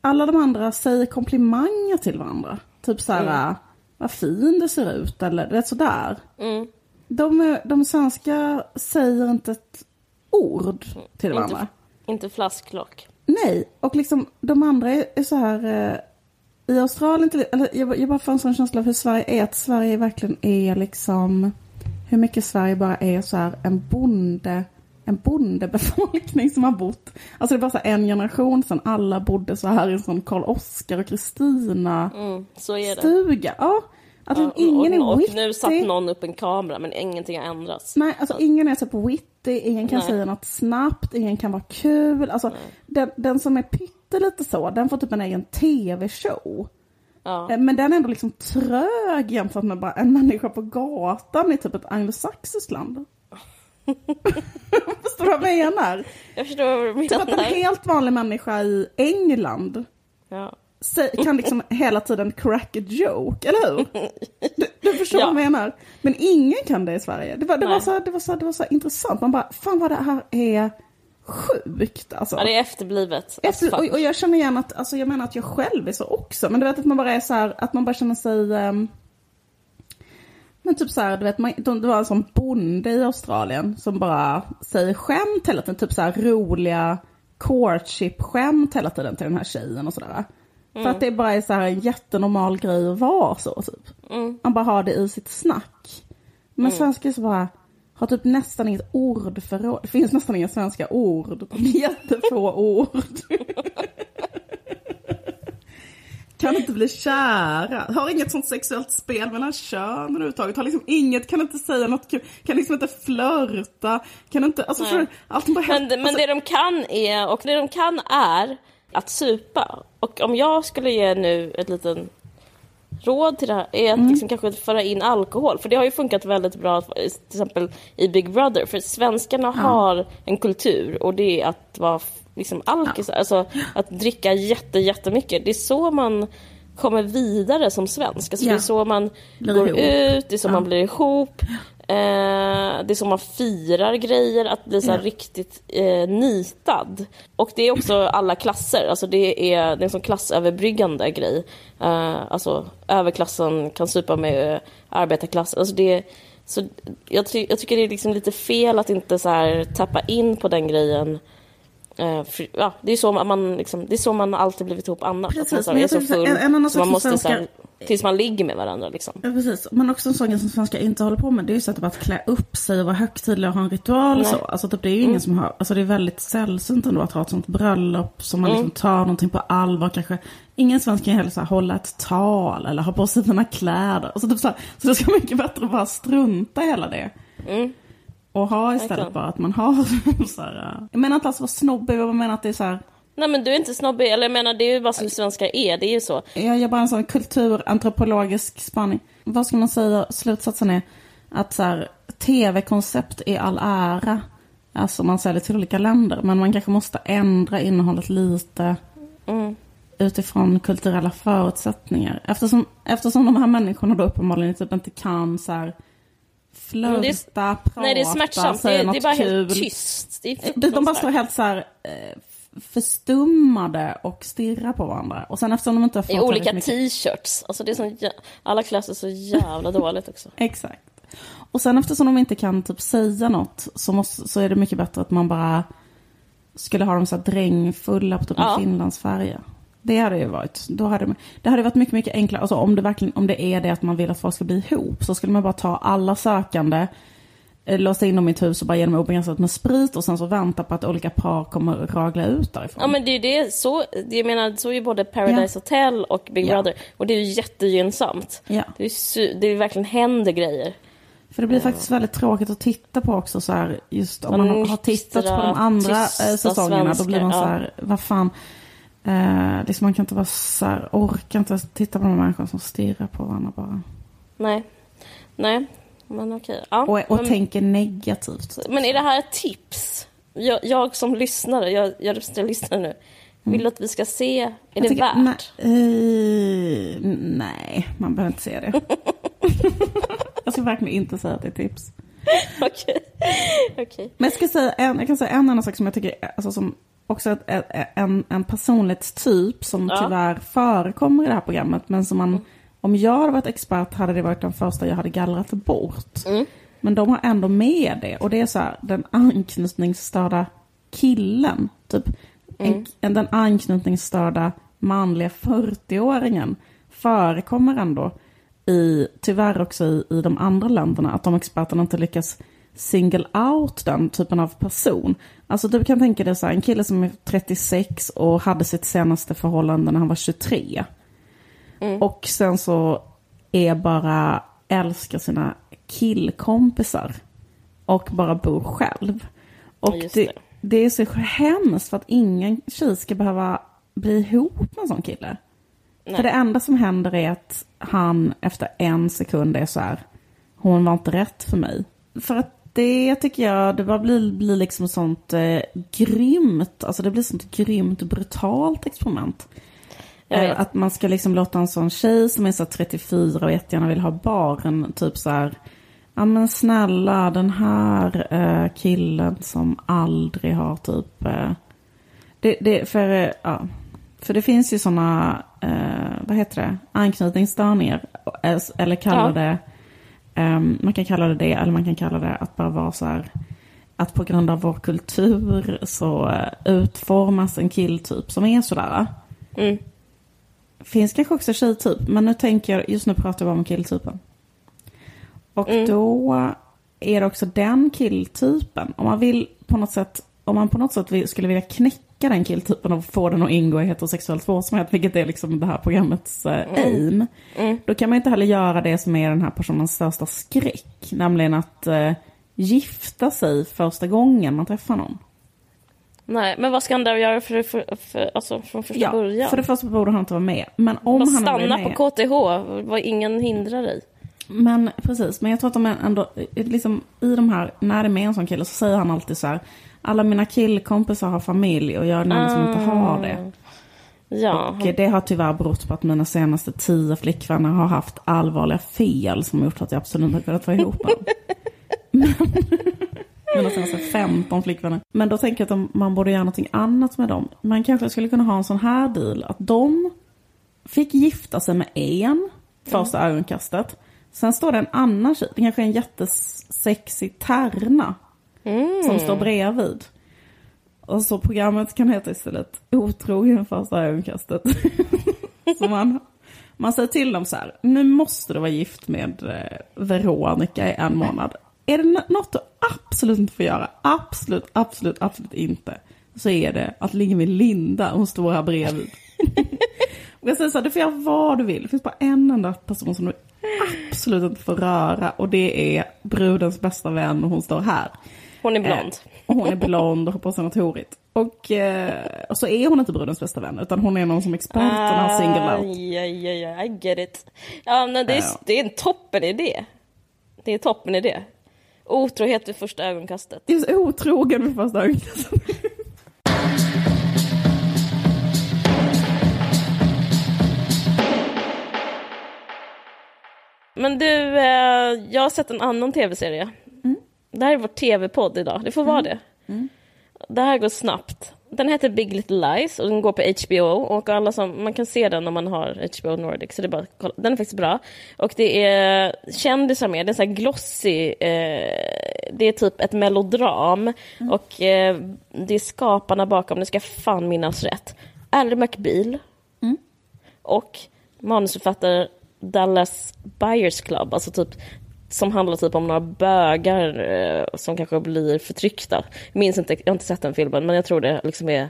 Alla de andra säger komplimanger till varandra. Typ så här, vad fin du ser ut eller du vet sådär. Mm. De, de svenska säger inte ett ord till varandra. Inte, inte flasklock. Nej, och liksom de andra är, är så här... I Australien, till, eller jag, jag bara får en sån känsla av hur Sverige är. Att Sverige verkligen är liksom... Hur mycket Sverige bara är så här en bonde en bondebefolkning som har bott, alltså det är bara så en generation sedan alla bodde så här i en sån Karl Oskar och Kristina Mm, så är det. stuga. Ja, att Ja, ingen och, är och witty. nu satt någon upp en kamera men ingenting har ändrats. Nej, alltså ingen är så på witty, ingen kan Nej. säga något snabbt, ingen kan vara kul. Alltså, den, den som är pyttelite så, den får typ en egen tv-show. Ja. Eh, Men den är ändå liksom trög jämfört med bara en människa på gatan i typ ett anglosaxiskt land. Förstår du vad jag menar? Jag förstår vad du Typ att en menar. helt vanlig människa i England Ja. Kan liksom hela tiden crack a joke, eller hur? Du, du förstår Ja. vad jag menar? Men ingen kan det i Sverige. Det var, det var, så, det var, så, det var så intressant. Man bara, fan vad det här är sjukt alltså. ja, det är efterblivet. Efter, fuck. och, och jag känner igen att, alltså jag menar att jag själv är så också. Men du vet att man bara är så här, att man bara känner sig... ehm, men typ så här, du vet, man, de, det var en sån bonde i Australien som bara säger skämt hela tiden. Typ så här roliga courtship-skämt hela tiden till den här tjejen och sådär. För att det bara är så här en jättenormal grej att vara så typ. Man bara har det i sitt snack. Men svenskar är så bara, har typ nästan inget ordförråd. Det finns nästan inga svenska ord. Det är jättefå ord. Kan inte bli kära. Har inget sånt sexuellt spel mellan kön överhuvudtaget. Har liksom inget, kan inte säga något kul. Kan liksom inte flörta. Kan inte, alltså du? Allting bara Men, men alltså, det de kan är, och det de kan är att supa. Och om jag skulle ge nu ett litet råd till det här är att Mm. liksom kanske föra in alkohol. För det har ju funkat väldigt bra till exempel i Big Brother. För svenskarna har en kultur och det är att vara liksom alkisar. Alltså att dricka jätte, jättemycket. Det är så man kommer vidare som svensk. Alltså, Ja. Det är så man Blir går ihop. ut, det är så Ja. man blir ihop. Eh, det är så man firar grejer, att bli så Ja. riktigt eh, nitad. Och det är också alla klasser, alltså det är, det är en sån klassöverbryggande grej. Eh, alltså överklassen kan supa med eh, arbetarklassen. Alltså det, så jag, ty- jag tycker det är liksom lite fel att inte så här tappa in på den grejen. Eh, för, ja, det, är så man, liksom, det är så man alltid blivit ihop annars. Precis, att man så här, är så full en- en annan sak man måste så här, tills man ligger med varandra. Liksom. Ja, precis. Men också en sak som svenskar inte håller på med, det är ju så att, att klä upp sig och vara högtidliga och ha en ritual och så. Alltså typ, det är ju ingen som har, alltså det är väldigt sällsynt ändå att ha ett sånt bröllop som man Mm. liksom tar någonting på allvar kanske. Ingen svensk kan heller så här, hålla ett tal eller ha på sig sina kläder. Alltså, typ så, här, så det ska mycket bättre att bara strunta i hela det. Mm. Och ha istället bara att man har så här, äh, jag menar inte alls vara snobbig, jag menar att det är så här, Nej men du är inte snobbig, eller jag menar det är ju bara som svenskar är, det är ju så. Jag gör bara en sån kulturantropologisk spaning. Vad ska man säga? Slutsatsen är att så här, tv-koncept är all ära. Alltså man säljer till olika länder. Men man kanske måste ändra innehållet lite. Mm. Utifrån kulturella förutsättningar. Eftersom, eftersom de här människorna då uppenbarligen typ inte kan så här det är- flörta, prata, Nej det är smärtsamt, det, är- det är något bara kul. helt tyst. De, bara står helt så här eh, förstummade och stirrar på varandra. Och sen eftersom de inte har fått I olika mycket- t-shirts. Alltså det är sån, jä- alla klär sig så jävla dåligt också. Exakt. Och sen eftersom de inte kan typ säga något så, måste, så är det mycket bättre att man bara skulle ha dem så här drängfulla på typ en Ja. finlandsfärja. Det hade ju varit, då hade, det hade varit mycket, mycket enklare. Alltså om det verkligen, om det är det att man vill att folk ska bli ihop så skulle man bara ta alla sökande, låsa in dem i ett hus och bara ge dem obegränsat med sprit och sen så vänta på att olika par kommer ragla ut därifrån. Ja men det är det, så, jag menar, så är ju både Paradise Hotel och Big Ja. Brother. Och det är ju jättegynnsamt. Ja. Det är, su- det är verkligen händer grejer. För det blir faktiskt väldigt tråkigt att titta på också så här, just om Man har tittat på de andra eh, säsongerna då blir man så svenskar, här, vad fan. Eh, liksom man kan inte vara så här, orkar inte titta på de människor som stirrar på varandra bara. Nej. Nej, men okej. Ja, Och, och men, tänker negativt. men är det här ett tips? Jag, jag som lyssnare, jag, jag representerar lyssnare nu. Vill att vi ska se, är Mm. Jag det tycker- värt? Nej, eh, nej, man behöver inte se det. jag ska verkligen inte säga att det är tips. Okej. Okej. Men jag, ska säga en, jag kan säga en annan sak som jag tycker alltså, som också en, en personlighetstyp som Ja. tyvärr förekommer i det här programmet. Men som man, om jag hade varit expert hade det varit den första jag hade gallrat bort. Mm. Men de har ändå med det. Och det är så här, den anknytningsstörda killen. Typ en, en, den anknytningsstörda manliga 40-åringen förekommer ändå i, tyvärr också i, i de andra länderna. Att de experterna inte lyckas single out den typen av person. Alltså du kan tänka dig så här, en kille som är 36 och hade sitt senaste förhållande när han var 23. Mm. Och sen så är bara, älskar sina killkompisar. Och bara bor själv. Och Just det, det. det är så hemskt för att ingen tjej ska behöva bli ihop med en sån kille. Nej. För det enda som händer är att han efter en sekund är så här, hon var inte rätt för mig. För att det tycker jag, det bara blir, blir liksom sånt eh, grymt, alltså det blir sånt grymt brutalt experiment. Eh, Att man ska liksom låta en sån tjej som är så här 34 och jättegärna vill ha barn, typ så här, ja men snälla den här eh, killen som aldrig har typ, eh, det, det, för, eh, ja, för det finns ju såna, eh, vad heter det, anknytningsstörningar, eh, eller kalla Ja. det, ehm, man kan kalla det det, eller man kan kalla det att bara vara så här, att på grund av vår kultur så utformas en killtyp som är sådär. Mm. Finns kanske också tjejtyp, men nu tänker jag, just nu pratar bara om killtypen. Och Mm. då är det också den killtypen, om man vill på något sätt, om man på något sätt skulle vilja knäcka den killtypen och få den att ingå i heterosexuell tvåsamhet, vilket är liksom det här programmets eh, aim. Mm. Då kan man inte heller göra det som är den här personens största skräck, nämligen att eh, gifta sig första gången man träffar någon. Nej, men vad ska han där göra för, för, för, alltså, från första början? för det första borde han inte vara med. Men om Bara han stanna med, på KTH, vad ingen hindrar dig. Men precis, men jag tror att de ändå, liksom, i de här, när det är med en sån kille så säger han alltid så här, alla mina killkompisar har familj och jag är den enda som inte har det. Ja, Och det har tyvärr berott på att mina senaste tio flickvänner har haft allvarliga fel som gjort att jag absolut inte har kunnat vara ihop. Men- Mina senaste 15 flickvänner. Men då tänker jag att man borde göra någonting annat med dem. Man kanske skulle kunna ha en sån här deal. Att de fick gifta sig med en första ögonkastet. Sen står det en annan tjej, det kanske är en jättesexig tärna. Som står bredvid. Och så programmet kan heta istället Otrogen första ögonkastet. så man, man säger till dem så här, nu måste du vara gift med eh, Veronica i en månad. Är det nå- något du absolut inte får göra, absolut, absolut, absolut inte, så är det att ligga med Linda, hon står här bredvid. Och jag säger så här, du får göra vad du vill, det finns bara en enda person som du absolut inte får röra och det är brudens bästa vän och hon står här. hon är blond. Eh, och hon är blond och har på sig något horigt. Och, eh, och så är hon inte brudens bästa vän, utan hon är någon som experterna har single out. Ja, ja, ja, I get it. Ja, men det är, Ja. det är en toppen idé. Det är toppen idé. Otrohet vid första ögonkastet. Det är så otrogen vid första ögonkastet. Men du, eh, jag har sett en annan tv-serie. Mm. Det här är vår tv-podd idag, det får vara det. Det här går snabbt. Den heter Big Little Lies och den går på HBO. Och alla som, man kan se den om man har HBO Nordic, så det är bara kolla. Den är faktiskt bra. Och det är kändisar med, det är så här glossy, eh, det är typ ett melodram. Och eh, det är skaparna bakom, det ska fan minnas rätt. Ally McBeal och manusförfattare Dallas Buyers Club, alltså typ som handlar typ om några bögar eh, som kanske blir förtryckta. Jag minns inte, jag har inte sett den filmen, men jag tror det liksom är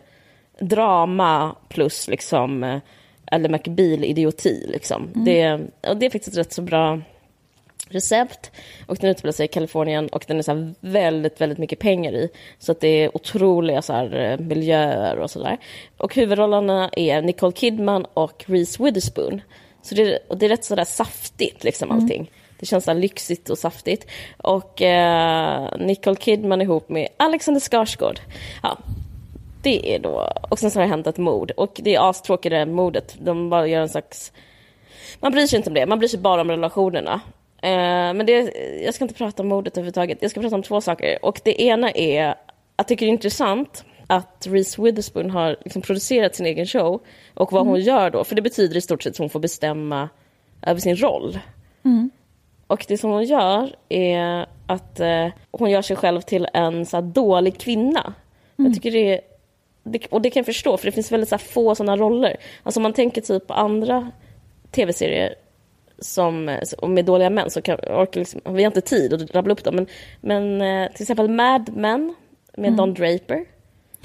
drama plus liksom eh, eller McBeal-idioti liksom. Det, och det är faktiskt ett rätt så bra recept och den utspelar sig i Kalifornien och den är så väldigt, väldigt mycket pengar i. Så att det är otroliga så här, eh, miljöer och sådär. Och huvudrollerna är Nicole Kidman och Reese Witherspoon. Så det, och det är rätt sådär saftigt liksom allting. Det känns så lyxigt och saftigt. Och eh, Nicole Kidman ihop med Alexander Skarsgård. Ja, det är då, och sen så har det hänt ett mord. Och det är astråkigt det här mordet. De bara gör en slags man bryr sig inte om det, man bryr sig bara om relationerna. Eh, men det, jag ska inte prata om mordet överhuvudtaget, jag ska prata om två saker. Och det ena är, jag tycker det är intressant att Reese Witherspoon har liksom producerat sin egen show och vad hon gör då, för det betyder i stort sett att hon får bestämma över sin roll. Och det som hon gör är att eh, hon gör sig själv till en så här, dålig kvinna. Jag tycker det är, det, och det kan jag förstå, för det finns väldigt så här, få sådana roller. Alltså om man tänker typ på andra tv-serier som, med dåliga män så kan, orkar liksom, vi har inte tid att rabbla upp dem. Men, men eh, till exempel Mad Men med Don Draper.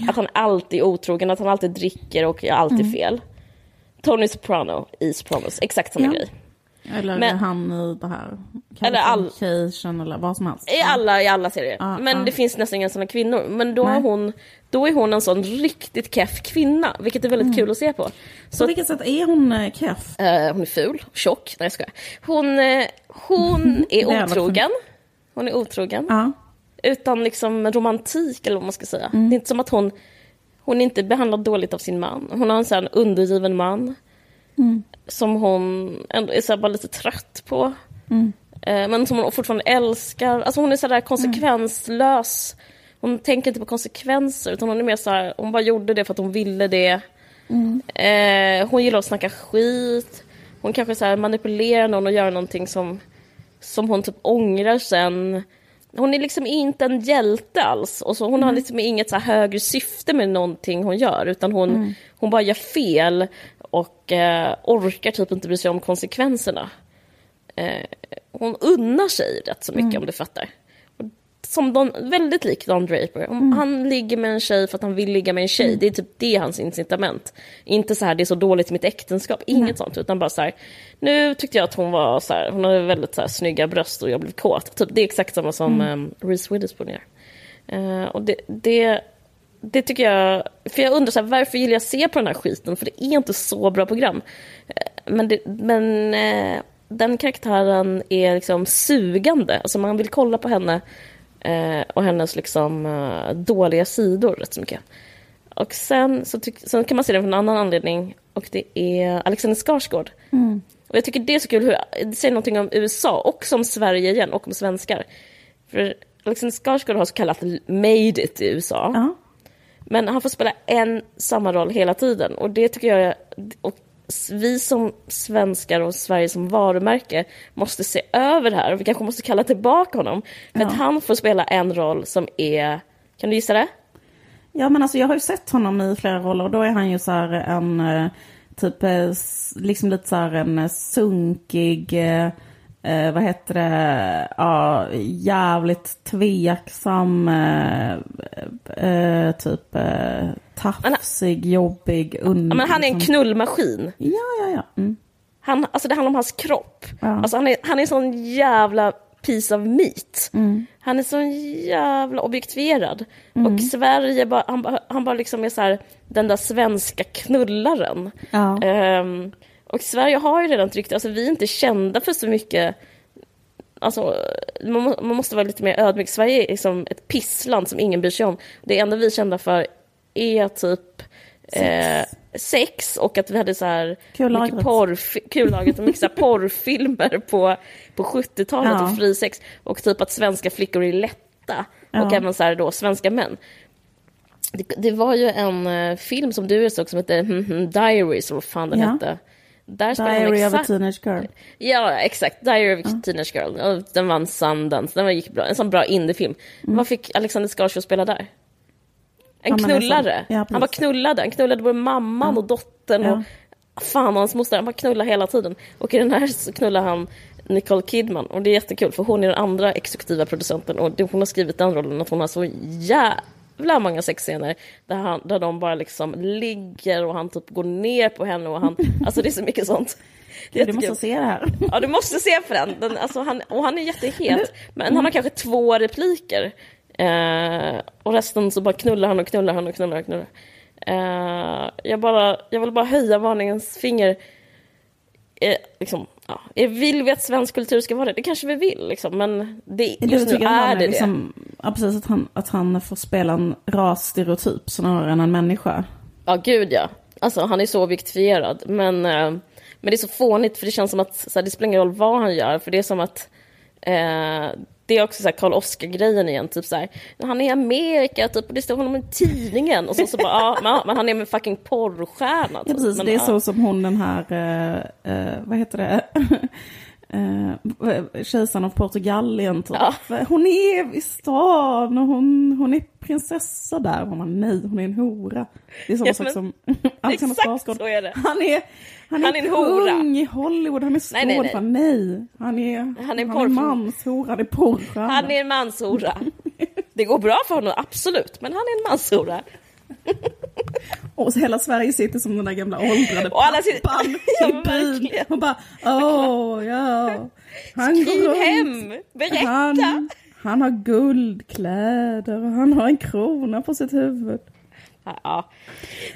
Att han alltid är otrogen, att han alltid dricker och gör alltid fel. Tony Soprano i Sopranos, exakt samma Ja. grej. Eller Men- han i det här. Eller all- eller vad som helst. I alla, i alla serier. Ja, men ja. det finns nästan inga sådana kvinnor. Men då, Nej. är hon, då är hon en sån riktigt keff kvinna, vilket är Mm. väldigt kul att se på. På Så vilket sätt är hon eh, keff? Eh, hon är ful, tjock. Nej jag skojar. Hon, eh, hon är otrogen. Hon är otrogen. Ja. Utan liksom romantik eller vad man ska säga. Mm. Det är inte som att hon, hon är inte behandlad dåligt av sin man. Hon har en sån undergiven man. Mm. Som hon ändå är så bara lite trött på. Mm. Eh, men som hon fortfarande älskar. Alltså hon är sådär konsekvenslös. Hon tänker inte på konsekvenser utan hon är mer så här, hon bara gjorde det för att hon ville det. Eh, hon gillar att snacka skit. Hon kanske så manipulerar någon och gör någonting som, som hon typ ångrar sen. Hon är liksom inte en hjälte alls. Och så hon har liksom inget så högre syfte med någonting hon gör. Utan hon, hon bara gör fel och eh, orkar typ inte bry sig om konsekvenserna. Eh, hon unnar sig rätt så mycket om du fattar. Och som Don, väldigt lik Don Draper. Om Han ligger med en tjej för att han vill ligga med en tjej. Det är typ det är hans incitament. Inte så här, det är så dåligt i mitt äktenskap. Inget sånt. Utan bara så här, nu tyckte jag att hon var så här, hon hade väldigt så här, snygga bröst och jag blev kåt. Typ, det är exakt samma som mm. Reese Witherspoon gör. Eh, och det, det, det tycker jag, för jag undrar så här, varför gillar jag se på den här skiten? För det är inte så bra program. Eh, Men, det, men eh, den karaktären är liksom sugande. Alltså man vill kolla på henne eh, och hennes liksom eh, dåliga sidor rätt så mycket. Och sen så tyck, sen kan man se den för en annan anledning och det är Alexander Skarsgård. Och jag tycker det är så kul hur det säger någonting om USA och som Sverige igen och om svenskar. För Alexander Skarsgård har så kallat made it i USA. Ja. Men han får spela en samma roll hela tiden och det tycker jag och vi som svenskar och Sverige som varumärke måste se över det här och vi kanske måste kalla tillbaka honom. För Ja. att han får spela en roll som är, kan du gissa det? Ja men alltså jag har ju sett honom i flera roller och då är han ju så här en eh, typ eh, liksom lite så här en eh, sunkig eh, vad heter det, ja jävligt tveksam eh, eh, typ eh, tafsig, jobbig, un, Ja, men han är en knullmaskin. Ja, ja, ja. Mm. Han, alltså det handlar om hans kropp. Ja. Alltså han är, han är en sån jävla piece of meat. Mm. Han är så jävla objektifierad. Mm. Och Sverige, bara, han, bara- han bara liksom är så här, den där svenska knullaren. Ja. Ehm, och Sverige har ju redan ett rykte, alltså vi är inte kända för så mycket Alltså, man, må- man måste vara lite mer ödmjuk. Sverige är liksom ett pissland som ingen bryr sig om. Det enda vi är kända för är typ eh, sex och att vi hade så här Kullagret. mycket kullagret och mycket så porrfilmer på, på 70-talet Ja. och fri sex. Och typ att svenska flickor är lätta. Och Ja. även så här då svenska män. Det, det var ju en eh, film som du såg som hette hmm, Diaries, eller vad fan den Ja. hette. Där Diary of a exakt teenage girl. Ja, exakt. Diary of a Teenage Girl. Och Den vann Sundance. Den gick bra. En sån bra indiefilm. Vad fick Alexander Skarsgård spela där? En Ja, men knullare. Ja, han bara knullade. Han knullade både mamman och dottern Ja. och fan och hans moster. Han bara knullade hela tiden. Och i den här så knullar han Nicole Kidman. Och det är jättekul för hon är den andra exekutiva producenten. Och hon har skrivit den rollen att hon har så jävla många sexscener där, han, där de bara liksom ligger och han typ går ner på henne och han, alltså det är så mycket sånt. Det Du måste se det här. Ja, du måste se på den. den alltså, han, och han är jättehet. Men han har kanske två repliker. Eh, och resten så bara knullar han och knullar han och knullar och knullar. Eh, jag, bara, jag vill bara höja varningens finger. Eh, liksom, ja. Vill vi att svensk kultur ska vara det? Det kanske vi vill, liksom. men det, just nu är det det. liksom, Ja, precis. Att han, att han får spela en rasstereotyp snarare än en människa. Ja, gud ja. Alltså han är så objektifierad. Men, eh, men det är så fånigt för det känns som att så här, det spelar ingen roll vad han gör. För det är som att eh, det är också så här Karl Oskar-grejen igen. Typ så här, han är i Amerika typ, och det står honom i tidningen. Och så, så bara, ja, men, han är en fucking porrstjärna. Ja, typ. precis. Men, det är ja. så som hon den här, eh, eh, vad heter det? eh, kejsaren av Portugalien typ. Ja. Hon är i stan och hon, hon är prinsessa där. Man bara, nej, hon är en hora. Det är samma Ja, sak som Alexander Skarsgård. Han är, han är, Han är en hora. kung i Hollywood, han är Nej, nej, nej. skådespelare. Nej, han är, Han är han är manshora, han är porrstjärna. Han är en manshora. Det går bra för honom, absolut, men han är en manshora. Och så hela Sverige sitter som den där gamla åldrade Och alla sitter- pappan Ja, i. Och bara, åh ja. Han Skriv går runt. hem, berätta. Han, han har guldkläder och han har en krona på sitt huvud. Ja.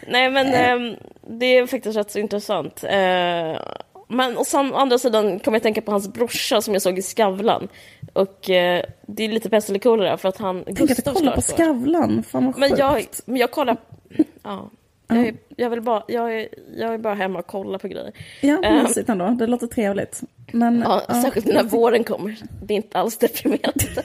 Nej men ehm, det är faktiskt rätt så intressant. Eh, men och å andra sidan kommer jag tänka på hans brorsa som jag såg i Skavlan. Och eh, det är lite pest eller kolera för att han... Tänk att Gustav kolla på. Skavlan, fan vad Men sjukt. jag, men jag kollar... Ja. Jag, är, jag, vill bara, jag, är, jag är bara hemma och kollar på grejer. Ja, mysigt ändå, det låter trevligt. Men, Ja, ja. Särskilt när våren kommer. Det är inte alls deprimerande.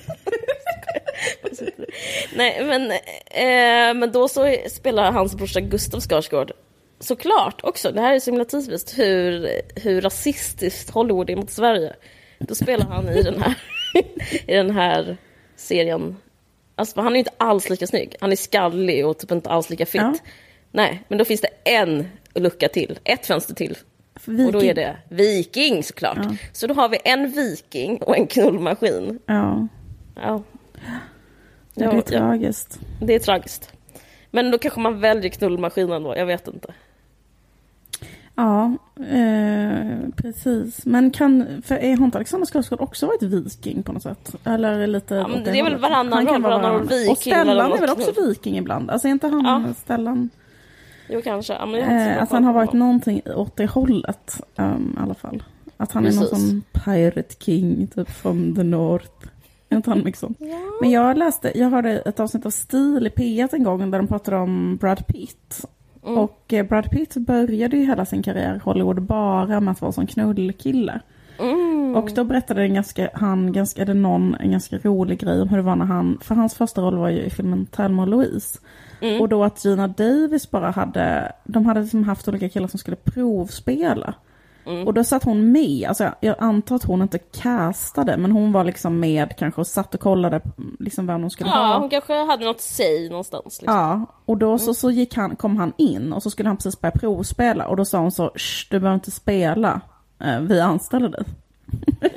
Nej, men, eh, men då så spelar hans brorsa Gustav Skarsgård såklart också, det här är så himla typiskt, hur, hur rasistiskt Hollywood är mot Sverige. Då spelar han i den här, i den här serien. Alltså, han är ju inte alls lika snygg. Han är skallig och typ inte alls lika fit. Ja. Nej, men då finns det en lucka till, ett fönster till. Viking. Och då är det viking såklart. Ja. Så då har vi en viking och en knullmaskin. Ja, Ja. det är tragiskt. det är tragiskt. Men då kanske man väljer knullmaskinen då, jag vet inte. Ja, eh, precis. Men kan, för är inte Alexander Skarsgård också varit viking på något sätt? Eller lite Ja, åt det är väl varannan kan vara roll viking, Och Stellan är väl också viking ibland? Alltså är inte han Ja. Stellan? Jo, kanske. Ja, men Eh, koll han har varit någonting åt det hållet um, i alla fall. Att han är någon Precis. sån pirate king typ from the north. Inte han mycket sånt? Men jag läste, jag hörde ett avsnitt av Stil i P1 en gång där de pratade om Brad Pitt. Mm. Och eh, Brad Pitt började ju hela sin karriär i Hollywood bara med att vara som knullkille. Mm. Och då berättade en ganska, han ganska, eller någon en ganska rolig grej om hur det var när han, för hans första roll var ju i filmen Thelma och Louise. Mm. Och då att Gina Davis bara hade, de hade liksom haft olika killar som skulle provspela. Mm. Och då satt hon med, alltså jag, jag antar att hon inte castade, men hon var liksom med kanske och satt och kollade liksom vem hon skulle Ja, ha. hon kanske hade något säg någonstans. Liksom. Ja, och då så, så gick han, kom han in och så skulle han precis börja provspela och då sa hon så, "Shh, du behöver inte spela, Eh, vi anställer dig.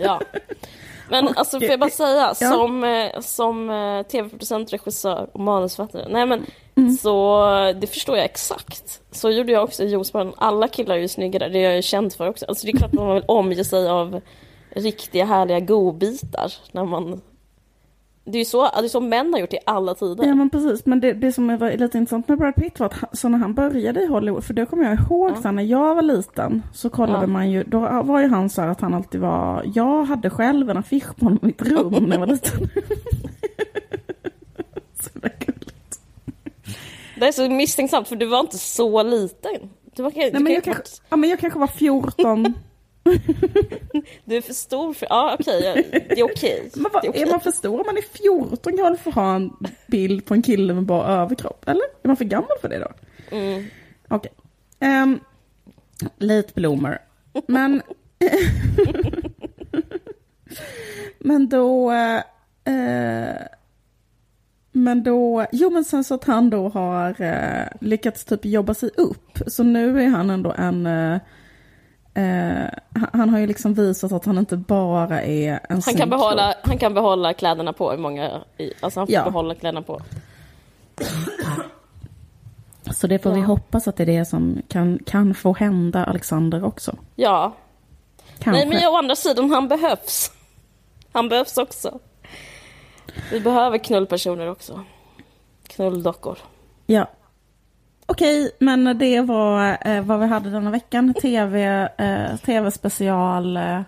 Ja. Men Och- alltså får jag bara säga, Ja. som, eh, som eh, tv-producent, regissör och manusförfattare, nej men Mm. så det förstår jag exakt. Så gjorde jag också i Josbarn, alla killar är ju snyggare, det är jag ju känd för också. Alltså det är klart att man vill omge sig av riktiga härliga godbitar när man... Det är ju så, det är så män har gjort i alla tider. Ja men precis, men det, det som var lite intressant med Brad Pitt var att han, så när han började i Hollywood, för det kommer jag ihåg Ja. sen när jag var liten, så kollade Ja. man ju, då var ju han så här att han alltid var, jag hade själv en affisch på honom i mitt rum när jag var liten. så det är gulligt. Det är så misstänksamt för du var inte så liten. Du, var, du, Nej, men jag, kanske, ja, men jag kanske var 14. du är för stor för... Ja okej, jag- det är okej. Det är okej. är man för stor om man är 14 kan man väl få ha en bild på en kille med bara överkropp? Eller? Är man för gammal för det då? Mm. Okej. Um, late bloomer. Men... men då... eh, men då... Jo men sen så att han då har eh, lyckats typ jobba sig upp. Så nu är han ändå en... eh, eh, han- har ju liksom visat att han inte bara är en Han kan, behålla, han kan behålla kläderna på i många... i- Alltså han får Ja. behålla kläderna på. Så det får vi Ja. hoppas att det är det som kan, kan få hända Alexander också. Ja. Kanske. Nej men å andra sidan, han behövs. Han behövs också. Vi behöver knullpersoner också. Knulldockor. Ja. Okej, men det var eh, vad vi hade denna veckan. TV, eh, TV-special eh,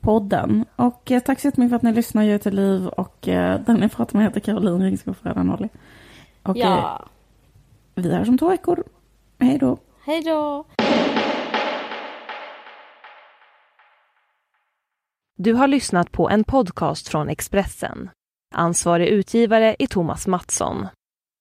podden. Och eh, tack så jättemycket för att ni lyssnar. Jag heter Liv och eh, den ni pratar med heter Caroline Ringskog Fredan Olli. Och eh, Ja. vi hörs om två veckor. Hej då. Hej då. Du har lyssnat på en podcast från Expressen. Ansvarig utgivare är Thomas Mattsson.